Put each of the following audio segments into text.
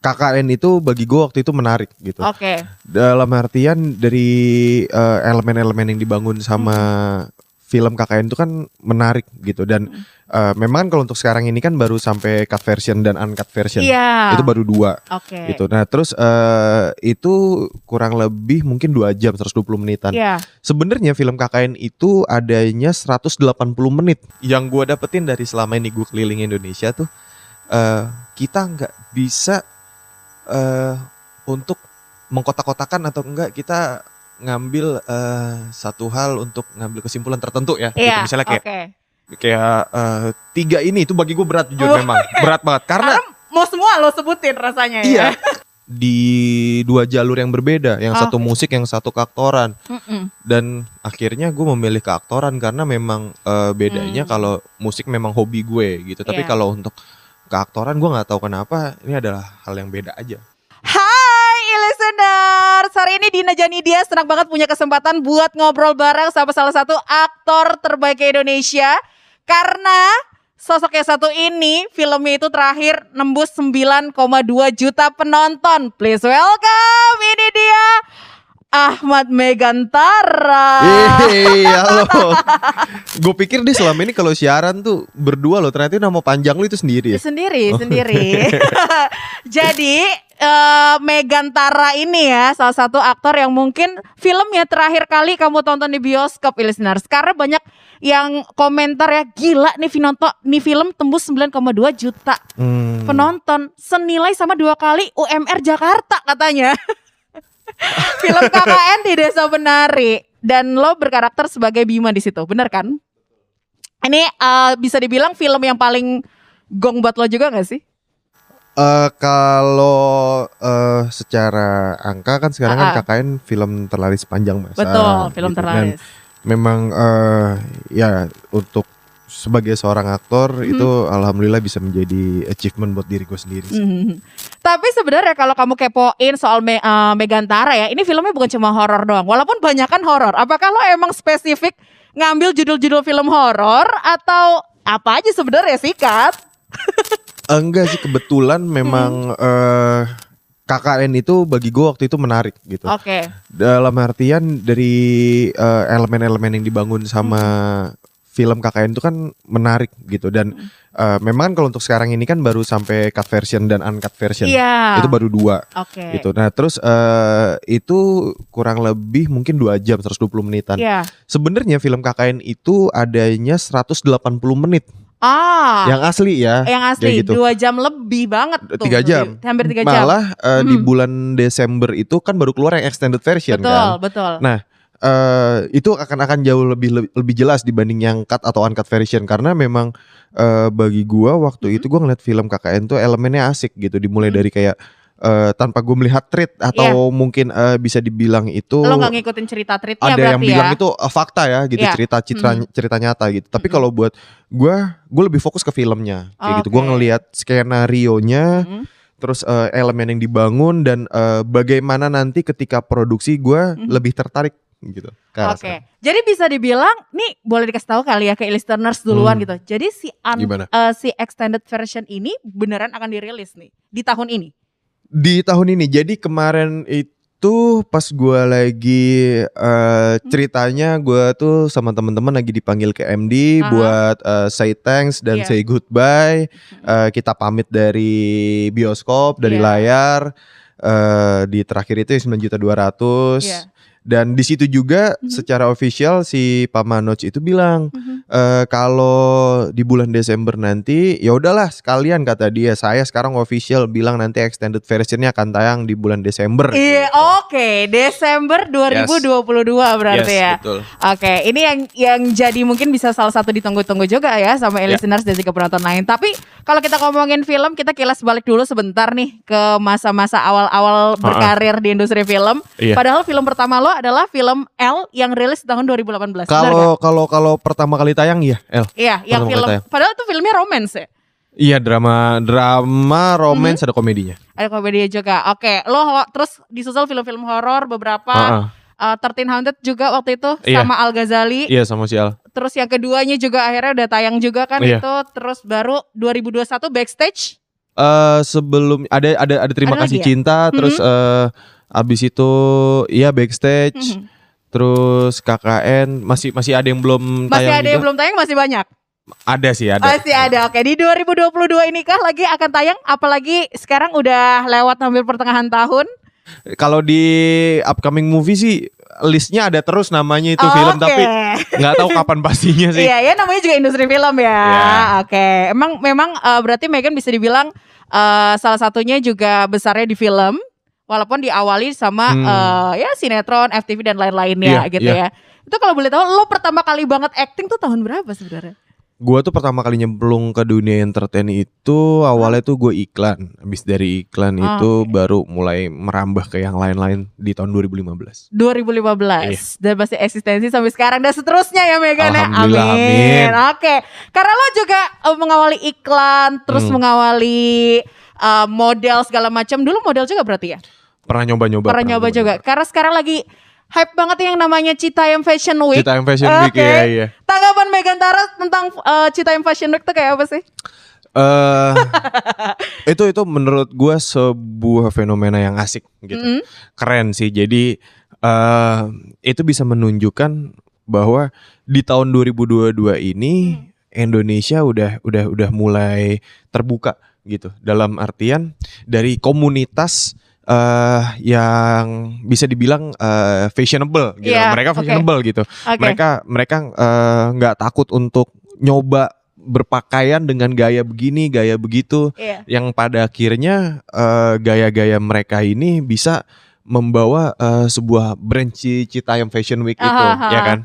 KKN itu bagi gue waktu itu menarik gitu. Oke. Dalam artian dari eh, elemen-elemen yang dibangun sama film KKN itu kan menarik gitu dan eh, memang kalau untuk sekarang ini kan baru sampai cut version dan uncut version. Iya. Itu baru dua Oke. gitu. Nah, terus eh, itu kurang lebih mungkin 2 jam 120 menitan. Iya. Sebenarnya film KKN itu adanya 180 menit. Yang gua dapetin dari selama ini gue keliling Indonesia tuh eh kita nggak bisa eh untuk mengkotak-kotakan atau enggak kita ngambil eh satu hal untuk ngambil kesimpulan tertentu ya. Gitu. Iya. Misalnya kayak Oke. kayak eh, tiga ini itu bagi gue berat jujur Oh. memang berat banget karena Karena mau semua lo sebutin rasanya iya ya. di dua jalur yang berbeda, yang satu Oke. musik, yang satu keaktoran. Mm-mm. dan akhirnya gue memilih keaktoran karena memang eh, bedanya Hmm. kalau musik memang hobi gue gitu tapi Iya. kalau untuk keaktoran gue nggak tahu kenapa ini adalah hal yang beda aja. Hai listeners, hari ini Dina Janidia senang banget punya kesempatan buat ngobrol bareng sama salah satu aktor terbaik Indonesia. Karena sosok yang satu ini filmnya itu terakhir nembus 9,2 juta penonton. Please welcome, ini dia Ahmad Megantara Yeay, halo. gue pikir dia selama ini kalau siaran tuh berdua loh, ternyata nama panjang lu itu sendiri. ya? Sendiri, Oh. sendiri. Jadi eh, Megantara ini ya salah satu aktor yang mungkin filmnya terakhir kali kamu tonton di bioskop listeners karena banyak yang komentar ya gila nih Vinonto nih film tembus 9,2 juta Hmm. penonton senilai sama dua kali UMR Jakarta katanya. film KKN di Desa Benari dan lo berkarakter sebagai Bima di situ, bener kan? Ini eh, bisa dibilang film yang paling gong buat lo juga gak sih? Eh, kalau eh, secara angka kan sekarang Ah, ah. kan KKN film terlaris panjang masa. Betul, film gitu. Dan terlaris. memang eh, ya untuk sebagai seorang aktor Hmm. itu alhamdulillah bisa menjadi achievement buat diri gue sendiri. sih. Mhm. Tapi sebenarnya kalau kamu kepoin soal Me- eh, Megantara ya, ini filmnya bukan cuma horor doang. Walaupun banyak kan horor. Apakah lo emang spesifik ngambil judul-judul film horor atau apa aja sebenarnya sikat? Enggak sih kebetulan memang eh, KKN itu bagi gue waktu itu menarik gitu. Oke. Dalam artian dari eh, elemen-elemen yang dibangun sama film KKN itu kan menarik gitu dan eh, memang kan kalau untuk sekarang ini kan baru sampai cut version dan uncut version. Iya. Itu baru dua. Oke. gitu. Nah, terus eh itu kurang lebih mungkin 2 jam 120 menitan. Iya. Sebenarnya film KKN itu adanya 180 menit. Ah. Yang asli ya. yang asli gitu. dua jam lebih banget tuh. Tiga jam. Hampir tiga jam. Malah di Hmm. bulan Desember itu kan baru keluar yang extended version betul, kan. betul. Nah, eh itu akan akan jauh lebih lebih, lebih jelas dibanding yang cut atau uncut version karena memang eh bagi gua waktu Mhm. itu gua ngeliat film KKN tuh elemennya asik gitu dimulai Mhm. dari kayak eh, tanpa gue melihat treat atau mungkin eh, bisa dibilang itu Lo gak ngikutin cerita treatnya ada yang bilang ya? itu uh, fakta ya gitu Iya. cerita cerita Hmm. cerita nyata gitu tapi Hmm. kalau buat gua gue lebih fokus ke filmnya kayak gitu gue ngelihat skenario nya Mhm. terus eh, elemen yang dibangun dan eh, bagaimana nanti ketika produksi gua Mhm. lebih tertarik gitu Oke, sana. jadi bisa dibilang nih boleh dikasih tahu kali ya ke listeners duluan Hmm. gitu. Jadi si un- Gimana? eh, si extended version ini beneran akan dirilis nih di tahun ini. di tahun ini jadi kemarin itu pas gua lagi Hmm. ceritanya gua tuh sama teman-teman lagi dipanggil ke MD Aha. buat eh, say thanks dan Iya. say goodbye Eh, kita pamit dari bioskop dari Iya. layar eh, di terakhir itu 9 juta 200 Iya. Dan di situ juga Mhm. secara official si Pak Manoj itu bilang Mhm. eh kalau di bulan Desember nanti ya udahlah sekalian kata dia saya sekarang official bilang nanti extended versionnya akan tayang di bulan Desember. Iya, gitu. oke, Desember 2022 berarti Yes, ya. betul. Oke, ini yang yang jadi mungkin bisa salah satu ditunggu-tunggu juga ya sama Ya. listeners dan juga penonton lain. Tapi kalau kita ngomongin film, kita kilas balik dulu sebentar nih ke masa-masa awal-awal berkarir di industri film. Iya. Padahal film pertama lo adalah film L yang rilis tahun 2018. Benar nggak? Kalau kalau kalau pertama kali tayang ya, El. Iya, yang film. Padahal itu filmnya romance ya. Iya drama drama romance ada komedinya. Ada komedi juga. Oke, lo terus disusul film-film horor beberapa. Uh, 13 Haunted juga waktu itu Iya. sama Al Ghazali. Iya sama si Al. Terus yang keduanya juga akhirnya udah tayang juga kan Iya. itu. Terus baru 2021 Backstage. Eh sebelum ada ada ada terima Ada kasih ya? cinta, terus eh abis itu ya backstage, Mhm. terus KKN masih masih ada yang belum Masih tayang ada yang juga. belum tayang masih banyak. Ada sih ada. Masih ada. Oke, di 2022 ini kah lagi akan tayang apalagi sekarang udah lewat hampir pertengahan tahun. Kalau di upcoming movie sih listnya ada terus namanya itu Oke. film tapi nggak tahu kapan pastinya sih. Iya, ya namanya juga industri film ya. Iya. Oke, emang memang eh, berarti Megan bisa dibilang eh, salah satunya juga besarnya di film, walaupun diawali sama Hmm. eh, ya sinetron, FTV dan lain-lainnya Iya, gitu iya. ya. Itu kalau boleh tahu, lo pertama kali banget acting tuh tahun berapa sebenarnya? Gua tuh pertama kali nyemplung ke dunia entertain itu awalnya tuh gue iklan. Habis dari iklan Oh, itu oke. baru mulai merambah ke yang lain-lain di tahun 2015. 2015 dan masih eksistensi sampai sekarang dan seterusnya ya Megan ya. Iya. Alhamdulillah, amin. Oke, karena lo juga eh, mengawali iklan, terus Hmm. mengawali eh, model segala macam. Dulu model juga berarti ya? Pernah nyoba-nyoba. Pernah nyoba juga. Karena sekarang lagi hype banget yang namanya Citayam Fashion Week. Cita Fashion Week Oke. ya iya. Tanggapan Megan Tara tentang uh, Citayam Fashion Week tuh kayak apa sih? Eh itu itu menurut gua sebuah fenomena yang asik gitu. Mm-mm. Keren sih. Jadi eh itu bisa menunjukkan bahwa di tahun 2022 ini Indonesia udah udah udah mulai terbuka gitu. Dalam artian dari komunitas eh yang bisa dibilang eh, fashionable gitu. Iya, Mereka fashionable gitu. Oke. Mereka mereka eh, nggak takut untuk nyoba berpakaian dengan gaya begini, gaya begitu Iya. yang pada akhirnya gaya-gaya mereka ini bisa membawa eh, sebuah brand Ci- Citayam Fashion Week itu, Aha, ya kan?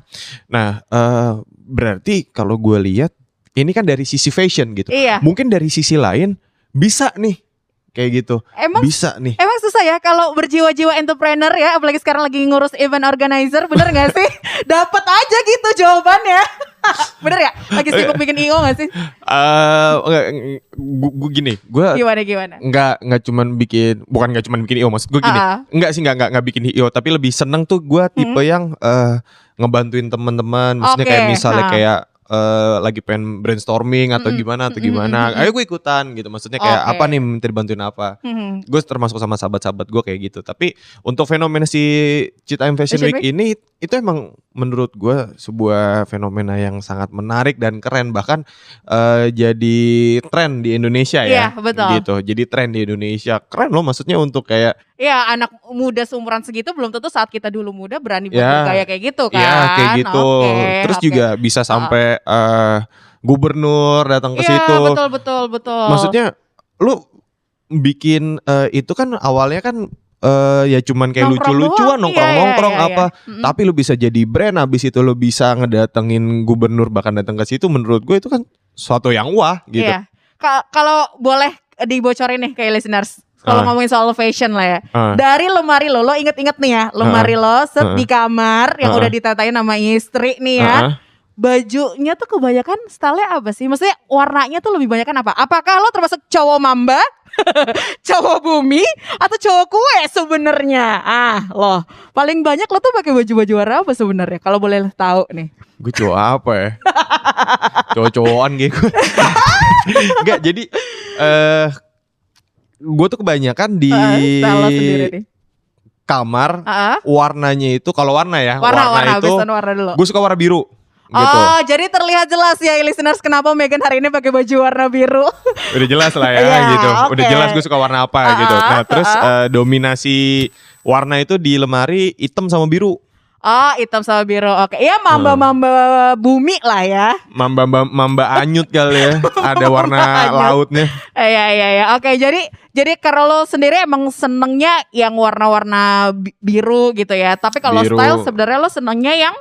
Nah, eh, berarti kalau gue lihat ini kan dari sisi fashion gitu. Iya. Mungkin dari sisi lain bisa nih kayak gitu, Emang bisa nih. Emang susah ya kalau berjiwa-jiwa entrepreneur ya, apalagi sekarang lagi ngurus event organizer, bener gak sih? Dapat aja gitu jawabannya. bener ya? Lagi sibuk bikin IO gak sih? Eh, enggak, gu- gu- gini, gue Gimana gimana? nggak nggak cuman bikin, bukan nggak cuman bikin io, maksud gue gini, Ah, Enggak sih enggak enggak enggak bikin io tapi lebih seneng tuh gua tipe yang eh, ngebantuin teman-teman maksudnya Oke, kayak misalnya ha. kayak eh, lagi pengen brainstorming atau Mm-mm, gimana atau gimana mm-mm. ayo gue ikutan gitu maksudnya kayak Oke. apa nih minta dibantuin apa hmm. gue termasuk sama sahabat-sahabat gue kayak gitu tapi untuk fenomena si Citayam Fashion, Fashion Week, ini itu emang menurut gue sebuah fenomena yang sangat menarik dan keren bahkan eh, jadi tren di Indonesia ya Iya, betul. gitu jadi tren di Indonesia keren loh maksudnya untuk kayak Ya anak muda seumuran segitu belum tentu saat kita dulu muda berani buat Ya. kayak gitu kan. Iya kayak gitu. Oke, Terus oke. juga bisa sampai eh, gubernur datang ke Iya situ. betul betul betul. Maksudnya lu bikin eh, itu kan awalnya kan eh, ya cuman kayak lucu-lucuan nongkrong-nongkrong Iya, iya, iya, apa. iya. Tapi lu bisa jadi brand habis itu lu bisa ngedatengin gubernur bahkan datang ke situ menurut gue itu kan suatu yang wah gitu. Iya. Ka- kalau boleh dibocorin nih kayak listeners. Kalau Ah. ngomongin soal fashion lah ya. Ah. Dari lemari lo, lo inget-inget nih ya. Lemari lo set Ah. di kamar yang Ah. udah ditatain sama istri nih ya. Ah. Bajunya tuh kebanyakan style-nya apa sih? Maksudnya warnanya tuh lebih banyak apa? Apakah lo termasuk cowok mamba? cowok bumi atau cowok kue sebenarnya? Ah, lo paling banyak lo tuh pakai baju-baju warna apa sebenarnya? Kalau boleh tahu nih. Gue cowok apa ya? Cowok-cowokan gitu. Enggak, jadi eh gue tuh kebanyakan di style sendiri nih. kamar Ah, ah. warnanya itu kalau warna ya, warna warna itu warna dulu. gue suka warna biru gitu. Oh, jadi terlihat jelas ya listeners kenapa Megan hari ini pakai baju warna biru. Udah jelas lah ya Iya, gitu. Udah oke. jelas gue suka warna apa Ah, gitu. Nah, terus ah. eh, dominasi warna itu di lemari hitam sama biru. Oh, hitam sama biru. Oke. Ya Hmm. mamba-mamba bumi lah ya. Mamba mamba, mamba anyut kali ya. Ada warna Anyut. lautnya. Eh, ya ya ya. Oke, jadi jadi kalau lo sendiri emang senengnya yang warna-warna bi- biru gitu ya. Tapi kalau style sebenarnya lo senengnya yang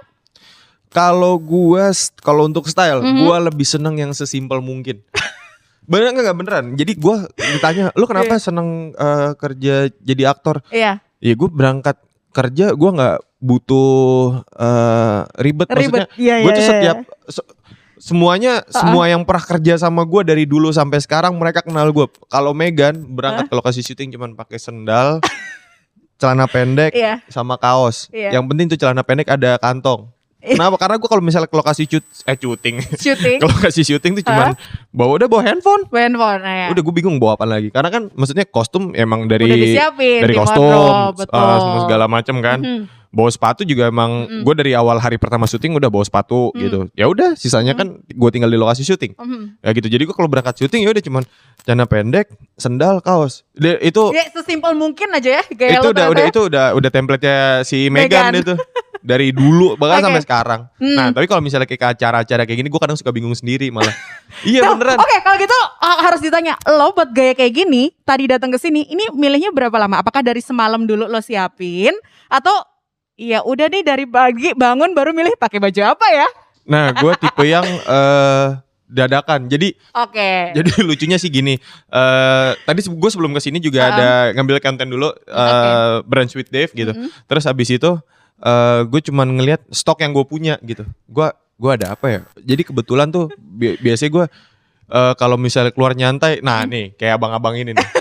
Kalau gua kalau untuk style, Mhm. gua lebih seneng yang sesimpel mungkin. Bener nggak beneran? Jadi gua ditanya, lu kenapa seneng eh, kerja jadi aktor? iya, Ya gue berangkat kerja, gua nggak butuh eh, ribet. Maksudnya, ribet. Iya, gue iya, tuh iya, setiap iya. se- semuanya semua yang pernah kerja sama gua dari dulu sampai sekarang mereka kenal gua. Kalau Megan berangkat ke lokasi syuting cuman pakai sendal, celana pendek Iya. sama kaos. Iya. Yang penting tuh celana pendek ada kantong. Kenapa? Karena gue kalau misalnya ke lokasi cut eh syuting, Syuting. ke lokasi syuting tuh cuman bawa udah bawa handphone. handphone ya. Udah gue bingung bawa apa lagi. Karena kan maksudnya kostum emang dari dari kostum, wardrobe, betul. uh, semua segala macam kan. Mhm. Bawa sepatu juga emang Mm-mm. gue dari awal hari pertama syuting udah bawa sepatu Mm. gitu. Ya udah, sisanya kan gue tinggal di lokasi syuting. Mhm. Ya gitu. Jadi gue kalau berangkat syuting ya udah cuman celana pendek, sendal, kaos. De- itu Ya sesimpel mungkin aja ya gaya itu udah udah itu udah udah template-nya si Megan Megan. itu. Dari dulu bahkan Oke. sampai sekarang. Hmm. Nah, tapi kalau misalnya kayak ke acara-acara kayak gini gue kadang suka bingung sendiri malah. iya Tuh, beneran. Oke, kalau gitu harus ditanya, lo buat gaya kayak gini, tadi datang ke sini, ini milihnya berapa lama? Apakah dari semalam dulu lo siapin atau ya udah nih dari pagi bangun baru milih pakai baju apa ya? Nah, gue tipe yang eh dadakan. Jadi Oke. jadi lucunya sih gini. eh tadi gue sebelum ke sini juga Ah. ada ngambil konten dulu eh brunch with Dave gitu. Mm-mm. Terus habis itu eh gue cuman ngelihat stok yang gue punya gitu. Gue gua ada apa ya? Jadi kebetulan tuh bi- biasanya gue eh kalau misalnya keluar nyantai, Hmm. nah nih kayak abang-abang ini nih.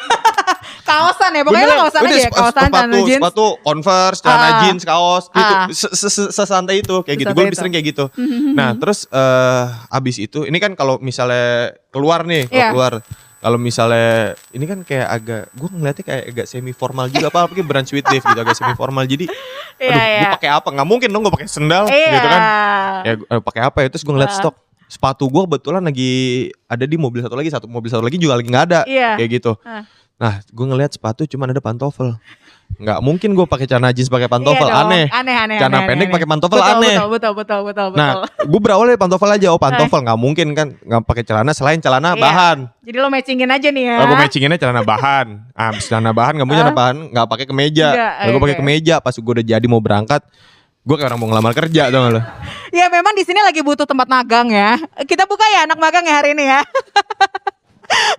Kaosan ya, pokoknya lo kaosan aja, ya, kaosan sepatu, celana jeans. sepatu, converse, celana Ah. jeans, kaos, gitu. Ah. Se- se- se- Sesantai itu kayak gitu. Gue lebih sering kayak gitu. Mhm. Nah, terus eh abis itu ini kan kalau misalnya keluar nih, kalau Iya. keluar kalau misalnya ini kan kayak agak gue ngeliatnya kayak agak semi formal juga apa apalagi brunch with Dave gitu agak semi formal jadi Iya, aduh iya. gue pakai apa nggak mungkin dong gue pakai sendal Iya. gitu kan ya eh, pakai apa ya terus gue ngeliat Ah. stok sepatu gue kebetulan lagi ada di mobil satu lagi satu mobil satu lagi juga lagi nggak ada Iya. kayak gitu Ah. nah gue ngeliat sepatu cuman ada pantofel nggak mungkin gue pakai celana jeans pakai Iya pantofel dong, aneh Aneh, aneh, Celana aneh, pendek pakai pantofel Betul, aneh. Betul, betul, betul, betul, betul. Nah, gue berawal dari pantofel aja. Oh, pantofel nggak mungkin kan nggak pakai celana selain celana Iya. bahan. Jadi lo matchingin aja nih ya. Gue matchinginnya celana bahan. Ah, celana bahan nggak punya celana bahan, nggak pakai kemeja. Nah, gue pakai kemeja. Pas gue udah jadi mau berangkat, gue kayak orang mau ngelamar kerja dong lo. Ya memang di sini lagi butuh tempat magang ya. Kita buka ya anak magang ya hari ini ya.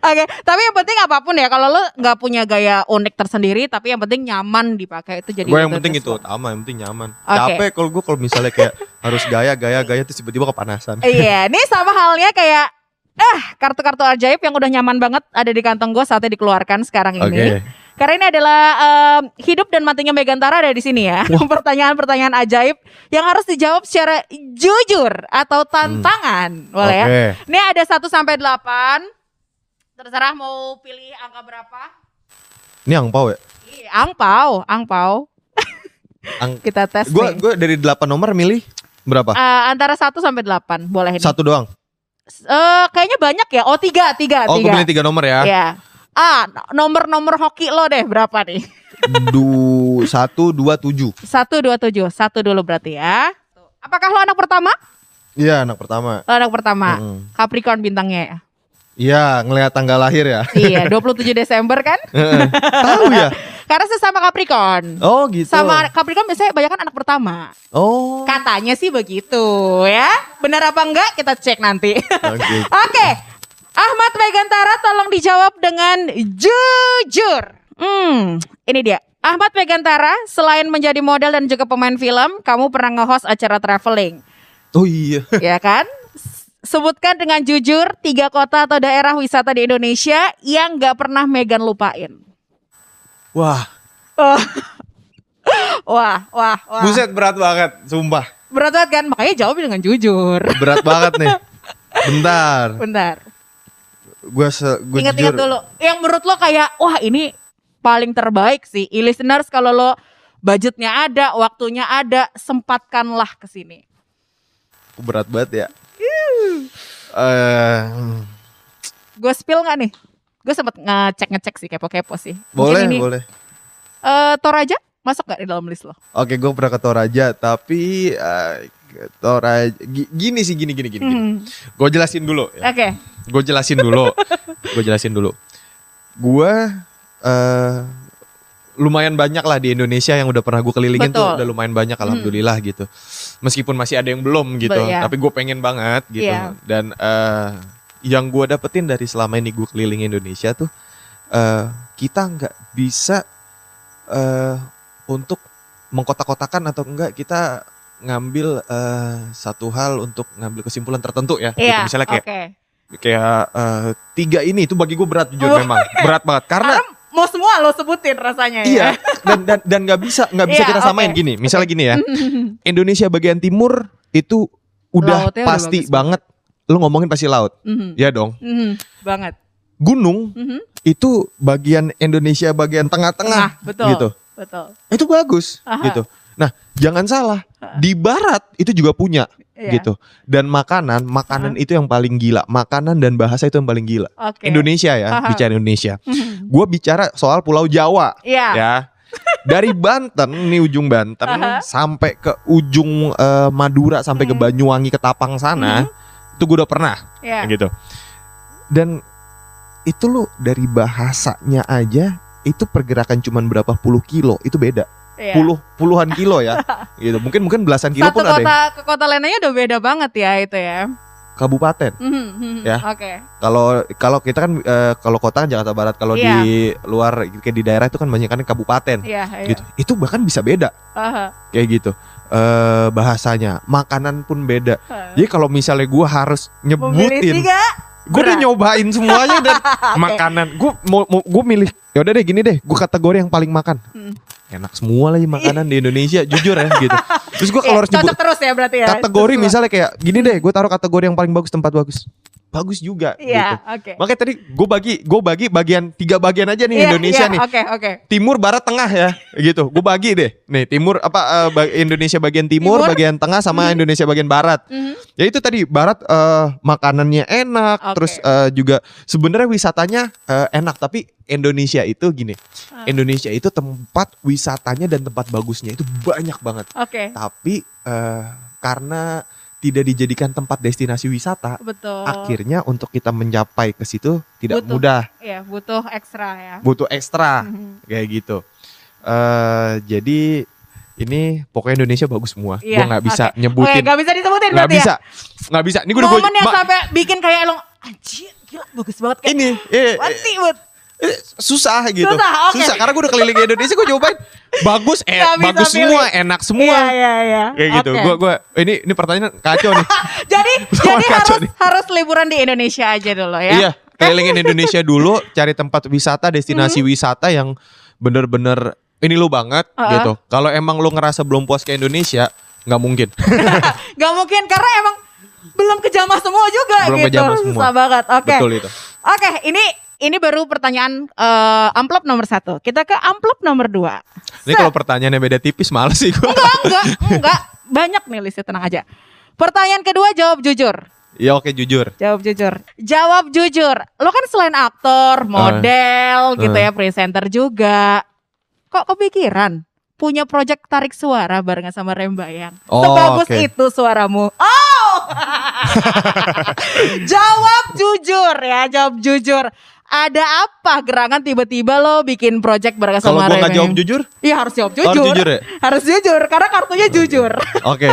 Oke, tapi yang penting apa pun ya kalau lo nggak punya gaya unik tersendiri, tapi yang penting nyaman dipakai itu jadi. Gue yang penting itu utama, yang penting nyaman. Oke. Capek kalau gue kalau misalnya kayak harus gaya, gaya, gaya terus tiba-tiba kepanasan. Iya, ini sama halnya kayak eh kartu-kartu ajaib yang udah nyaman banget ada di kantong gue saatnya dikeluarkan sekarang Oke. ini. Karena ini adalah em, hidup dan matinya Megantara ada di sini ya. Pertanyaan-pertanyaan ajaib yang harus dijawab secara jujur atau tantangan. Boleh ya? Oke. Ini ada 1 sampai 8. Terserah mau pilih angka berapa? Ini angpau ya? Ih, angpau, angpau. Ang- Kita tes Gue nih. gue dari 8 nomor milih berapa? Eh, antara 1 sampai 8 boleh ini. Satu doang. Eh, kayaknya banyak ya. Oh, tiga, tiga, Oh, gue tiga. pilih tiga nomor ya. Ya. Ah, nomor-nomor hoki lo deh berapa nih? Du satu dua tujuh. Satu dua tujuh, satu dulu berarti ya. Apakah lo anak pertama? Iya anak pertama. Lo anak pertama. Mm-mm. Capricorn bintangnya ya. Iya ngelihat tanggal lahir ya. Iya, 27 Desember kan? Tahu ya? Karena sesama Capricorn. Oh gitu. Sama Capricorn biasanya banyak kan anak pertama. Oh. Katanya sih begitu ya. Benar apa enggak kita cek nanti. Oke. Oke. Ahmad Megantara tolong dijawab dengan jujur. Hmm, ini dia. Ahmad Megantara selain menjadi model dan juga pemain film, kamu pernah nge-host acara traveling, Oh iya. ya kan? Sebutkan dengan jujur tiga kota atau daerah wisata di Indonesia yang nggak pernah Megan lupain. Wah. Oh. Wah, wah, wah. Buset berat banget, sumpah. Berat banget kan? Makanya jawab dengan jujur. Berat banget nih. Bentar. Bentar. Gue se gue Ingat-ingat jujur. dulu. Yang menurut lo kayak wah ini paling terbaik sih. I listeners kalau lo budgetnya ada, waktunya ada, sempatkanlah ke sini. Berat banget ya. Eh, Gue spill nggak nih? Gue sempet ngecek-ngecek sih kepo-kepo sih. Mungkin boleh, ini, boleh. eh, Toraja masuk gak di dalam list lo? Oke, gue pernah ke Toraja, tapi ke Toraja gi- gini sih gini gini gini. gini. Hmm. Gue jelasin dulu ya. Oke. Gue jelasin dulu. gue jelasin dulu. Gue eh lumayan banyak lah di Indonesia yang udah pernah gue kelilingin tuh Betul. udah lumayan banyak alhamdulillah gitu. Meskipun masih ada yang belum gitu, Be- ya. tapi gue pengen banget gitu. Iya. Dan eh yang gue dapetin dari selama ini gue keliling Indonesia tuh eh kita nggak bisa eh untuk mengkotak-kotakan atau enggak kita ngambil eh satu hal untuk ngambil kesimpulan tertentu ya. gitu. Iya. Misalnya kayak Oke. kayak eh, tiga ini itu bagi gue berat jujur Oh, memang berat banget karena Karena mau semua lo sebutin rasanya iya ya. dan dan dan nggak bisa nggak bisa Iya, kita samain gini misalnya gini ya Indonesia bagian timur itu udah Lautnya udah pasti bagus banget. Lu ngomongin pasti laut. Mhm. Ya dong. Mhm. Banget. Gunung Mhm. itu bagian Indonesia bagian tengah-tengah Nah, betul. gitu. Betul. Itu bagus Aha. gitu. Nah, jangan salah. Di barat itu juga punya Iya. gitu. Dan makanan, makanan itu yang paling gila. Makanan dan bahasa itu yang paling gila. Oke. Indonesia ya, Aha. bicara Indonesia. Mhm. Gue bicara soal Pulau Jawa Iya. ya. Dari Banten nih ujung Banten Aha. sampai ke ujung eh, Madura sampai ke Mhm. Banyuwangi ke Tapang sana, itu gue udah pernah Iya. gitu. Dan itu lo dari bahasanya aja itu pergerakan cuman berapa puluh kilo itu beda. Iya. Puluh puluhan kilo ya. gitu. Mungkin mungkin belasan kilo Satu pun ada kota yang ke kota lainnya udah beda banget ya itu ya. Kabupaten. Mhm, mhm. Ya. Oke. Kalau kalau kita kan eh, kalau kota kan Jakarta Barat, kalau Iya. di luar kayak di daerah itu kan banyak kan kabupaten. Iya, iya. Gitu. Itu bahkan bisa beda Aha. kayak gitu. eh bahasanya, makanan pun beda. Jadi kalau misalnya gua harus nyebutin, gue udah nyobain semuanya dan makanan. Gue mau, mau gue milih. Ya udah deh gini deh, gue kategori yang paling makan. Hmm. Enak semua lagi makanan di Indonesia, jujur ya gitu. Terus gue kalau Eh, harus nyebut terus ya berarti ya. kategori misalnya kayak gini deh, gue taruh kategori yang paling bagus tempat bagus. Bagus juga gitu. Iya, oke. Makanya tadi gue bagi gue bagi bagian tiga bagian aja nih Iya, Indonesia iya, nih. Oke, oke. Timur, barat, tengah ya, gitu. Gue bagi deh. Nih timur apa ba- Indonesia bagian timur, Timur. bagian tengah sama Indonesia bagian barat. Mhm. Ya itu tadi barat eh, makanannya enak, Oke. terus eh, juga sebenarnya wisatanya eh, enak. Tapi Indonesia itu gini, Ah. Indonesia itu tempat wisatanya dan tempat bagusnya itu banyak banget. Oke. Tapi eh, karena tidak dijadikan tempat destinasi wisata, Betul. akhirnya untuk kita mencapai ke situ tidak Butuh. mudah, Iya, butuh ekstra ya. butuh ekstra Mhm. kayak gitu. eh jadi ini pokoknya Indonesia bagus semua. Iya, Gua nggak bisa oke. Oke, nyebutin, gak bisa disebutin nggak berarti bisa, nggak bisa. Ini gue udah ya. gua- Momen yang Ma- sampai bikin kayak elong anjir, gila bagus banget kayak ini eh, Mati, Bud. eh, susah gitu. Susah, oke. karena gue udah keliling Indonesia gue cobain bagus eh Nggak bagus pilih. semua, enak semua. Iya, iya, iya. Kayak gitu. Gua gua ini ini pertanyaan kacau nih. Jadi jadi harus nih. harus liburan di Indonesia aja dulu ya. Iya, kelilingin Indonesia dulu, cari tempat wisata, destinasi wisata yang bener-bener ini lu banget Uh-uh. gitu. Kalau emang lu ngerasa belum puas ke Indonesia, nggak mungkin. Gak mungkin karena emang belum kejamah semua juga Belum gitu. kejamah semua. Susah banget. Oke. Betul itu. Oke, ini ini baru pertanyaan eh, amplop nomor satu. Kita ke amplop nomor dua. Ini kalau pertanyaannya beda tipis males sih gua. Enggak, enggak. Banyak nih listnya, tenang aja. Pertanyaan kedua jawab jujur. Ya oke jujur. Jawab jujur. Jawab jujur. Lo kan selain aktor, model gitu eh. ya, presenter juga. Kok kepikiran punya project tarik suara barengan sama Rembayang? Oh, Sebagus oke. itu suaramu. Oh! jawab jujur ya, jawab jujur. Ada apa gerangan tiba-tiba lo bikin project Kalau sama gua nggak Rembayang? jawab jujur, Iya harus jawab jujur. harus jujur ya? Harus jujur karena kartunya jujur. Oke.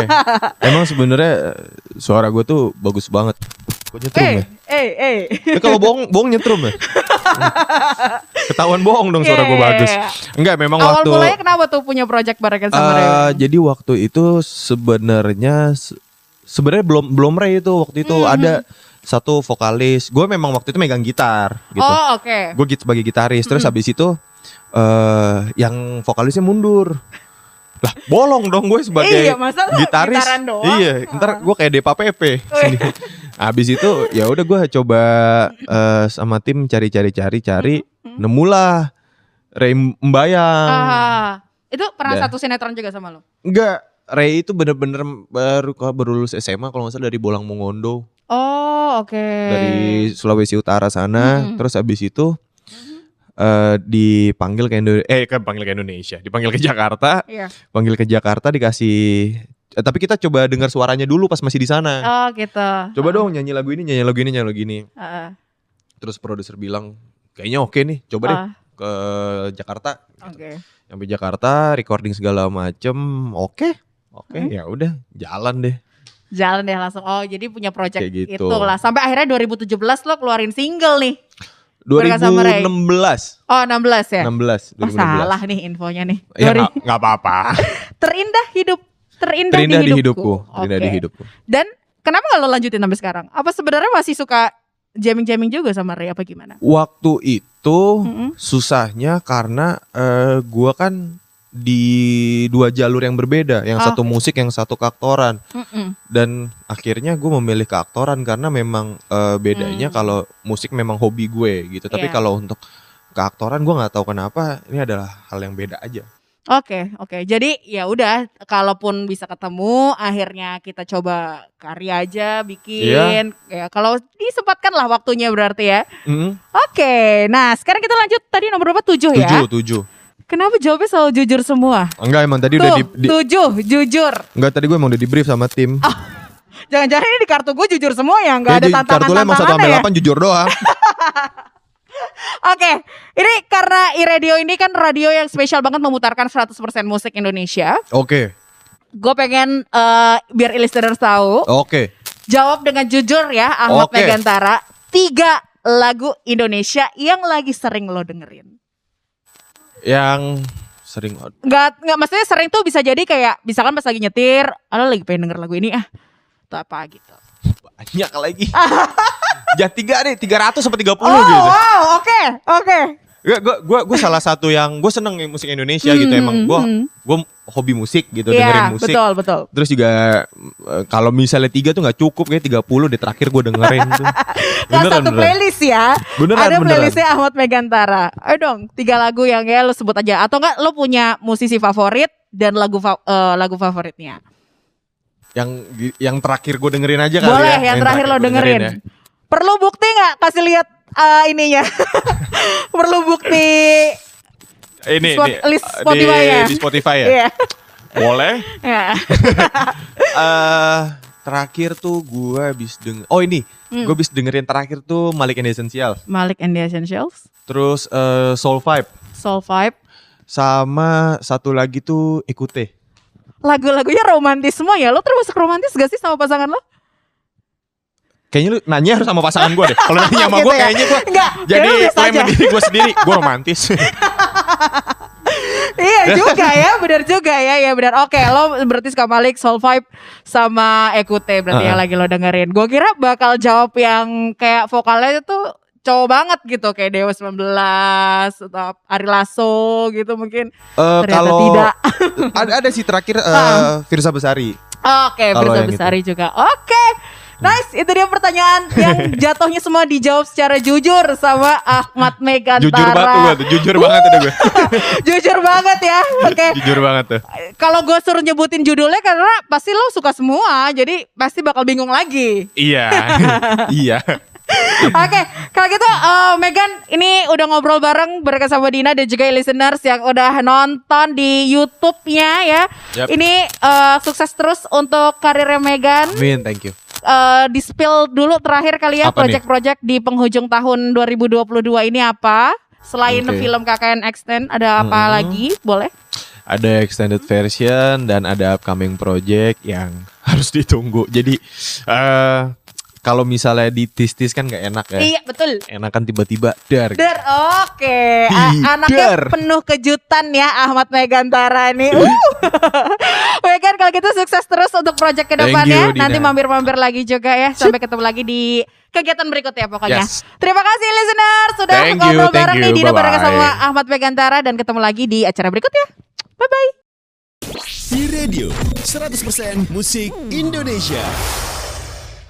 Emang sebenarnya eh, suara gue tuh bagus banget. Gue nyetrum Eh, ya. eh, eh. Ya kalau bohong, bohong nyetrum ya. Ketahuan bohong dong suara gue Iya, bagus. Enggak, memang Awal waktu mulanya kenapa tuh punya project barengan sama Rembayang? jadi waktu itu sebenarnya se- sebenarnya belum belum Ray itu waktu itu Mhm. ada satu vokalis. Gue memang waktu itu megang gitar gitu. Oh oke. Gue gitu sebagai gitaris. Terus Mhm. habis itu eh yang vokalisnya mundur. Lah, bolong dong gue sebagai Iya, masa gitaris. doang? Iya, ntar gue kayak Depa Pepe. Wih. Habis itu ya udah gue coba eh, sama tim cari-cari cari-cari Mhm. nemulah Ray Mbayang. Ah, itu pernah satu sinetron juga sama lo? Enggak, Ray itu bener-bener baru baru lulus SMA kalau nggak salah dari Bolang Mongondo Oh oke. dari Sulawesi Utara sana. Mhm. Terus habis itu eh, dipanggil ke Indo eh ke panggil ke Indonesia, dipanggil ke Jakarta, Iya. panggil ke Jakarta dikasih eh, tapi kita coba dengar suaranya dulu pas masih di sana. Oh gitu. Coba dong nyanyi lagu ini, nyanyi lagu ini, nyanyi lagu ini. Heeh. Terus produser bilang kayaknya oke nih, coba deh Ah, ke Jakarta. Oke. Sampai Jakarta, recording segala macem, oke, oke, Hmm. ya udah, jalan deh. Jalan deh langsung. Oh jadi punya project Kayak gitu. itu lah. Sampai akhirnya 2017 lo keluarin single nih. Barengan sama Ray. 2016, Oh 16 ya. 16, Oh 2016. salah nih infonya nih. Ya nggak apa-apa. Terindah hidup. Terindah, Terindah di hidupku. hidupku, terindah di Oke. hidupku. Dan kenapa gak lo lanjutin sampai sekarang? Apa sebenarnya masih suka jamming-jamming juga sama Ray apa gimana? Waktu itu Mm-mm. susahnya karena eh, gua kan di dua jalur yang berbeda, yang Oh. satu musik, yang satu keaktoran. Mm-mm. Dan akhirnya gue memilih keaktoran karena memang eh, bedanya Hmm. kalau musik memang hobi gue gitu. Tapi Iya. kalau untuk keaktoran gue nggak tahu kenapa ini adalah hal yang beda aja. Oke, oke. Jadi ya udah, kalaupun bisa ketemu, akhirnya kita coba karya aja bikin. Ya kalau disempatkan lah waktunya berarti ya. Mm, Oke, nah sekarang kita lanjut tadi nomor berapa? Tujuh ya. tujuh, tujuh. Kenapa jawabnya selalu jujur semua? Enggak emang tadi udah Tuh, di, di- tujuh, jujur. enggak tadi gue emang udah di brief sama tim. Jangan-jangan ini di kartu gue jujur semua ya, nggak ada tantangan kartu lo emang satu sampai ya? delapan jujur doang. Oke, ini karena iRadio ini kan radio yang spesial banget memutarkan 100% musik Indonesia. Oke, Gue pengen eh, biar listeners tahu, oke. jawab dengan jujur ya Ahmad Oke. Megantara. Tiga lagu Indonesia yang lagi sering lo dengerin. Yang sering Nggak, nggak maksudnya sering tuh bisa jadi kayak misalkan pas lagi nyetir, lo lagi pengen denger lagu ini ah, atau apa gitu. banyak lagi. ya tiga deh, tiga ratus sampai tiga Oh, puluh gitu. wow, oke, oke. Gue gue gue gue salah satu yang gue seneng nih musik Indonesia gitu Hmm, emang gue hmm. gue hobi musik gitu Iya, dengerin musik. betul, betul. Terus juga eh, kalau misalnya tiga tuh nggak cukup kayak 30 deh terakhir gue dengerin tuh. Nah, satu playlist ya. Beneran, Ada beneran. playlistnya Ahmad Megantara. Ayo dong, tiga lagu yang ya lo sebut aja. Atau enggak lo punya musisi favorit dan lagu fa- eh, lagu favoritnya. Yang yang terakhir gue dengerin aja kali Boleh, ya. yang terakhir lo gua dengerin. ya. Perlu bukti nggak? Kasih lihat eh, ininya. Perlu bukti. Ini, Spot- ini, list eh, Spotify di, ya? di Spotify ya. Iya. Boleh. Ya. Eh terakhir tuh gue habis denger. Oh ini, Hmm. gue habis dengerin terakhir tuh Malik and the Essential. Malik and the Essentials, Terus eh, Soul Vibe Soul Vibe. sama satu lagi tuh Ikute. Lagu-lagunya romantis semua ya. Lo termasuk romantis gak sih sama pasangan lo? Kayaknya lu nanya harus sama pasangan gue deh. Kalau nanya sama Gitu gue ya? kayaknya gue Enggak, jadi biasa klaim diri gue sendiri. Gue romantis. iya juga ya, benar juga ya, ya benar. Oke, lo berarti suka Malik, Soul Vibe sama Ekute berarti yang Uh-uh. lagi lo dengerin. Gue kira bakal jawab yang kayak vokalnya itu cowok banget gitu kayak Dewa 19 atau Ari Lasso gitu mungkin. Eh, Ternyata kalau tidak. ada ada sih terakhir eh, Ah. Firsa Besari. Oke, yang Besari juga. Oke. Nice, itu dia pertanyaan yang jatuhnya semua dijawab secara jujur sama Ahmad Megantara. Jujur banget gue tuh, jujur banget udah gue. Jujur banget ya. Oke. jujur banget tuh. Kalau gue suruh nyebutin judulnya karena pasti lo suka semua, jadi pasti bakal bingung lagi. Iya. iya. Oke, kalau gitu eh, Megan ini udah ngobrol bareng bersama sama Dina dan juga listeners yang udah nonton di YouTube-nya ya. Yap. Ini eh, sukses terus untuk karirnya Megan. Amin, thank you. Eh, di spill dulu terakhir kali ya project-project di penghujung tahun 2022 ini apa? Selain Oke. film KKN Extend ada apa Hmm. lagi? Boleh? Ada extended version dan ada upcoming project yang harus ditunggu. Jadi eh kalau misalnya ditis-tis kan nggak enak ya. Iya, betul. Enakan tiba-tiba dar. Der, oke. A- Hider. Anaknya penuh kejutan ya Ahmad Megantara nih. Uh. Megan kalau gitu sukses terus untuk project ke Thank depannya. you, Dina. Nanti mampir-mampir lagi juga ya. Sampai ketemu lagi di kegiatan berikutnya pokoknya. Yes. Terima kasih listener sudah Thank you, ngobrol thank bareng nih you. Dina bareng Bye-bye. sama Ahmad Megantara dan ketemu lagi di acara berikutnya. Bye bye. Di radio 100% musik Indonesia.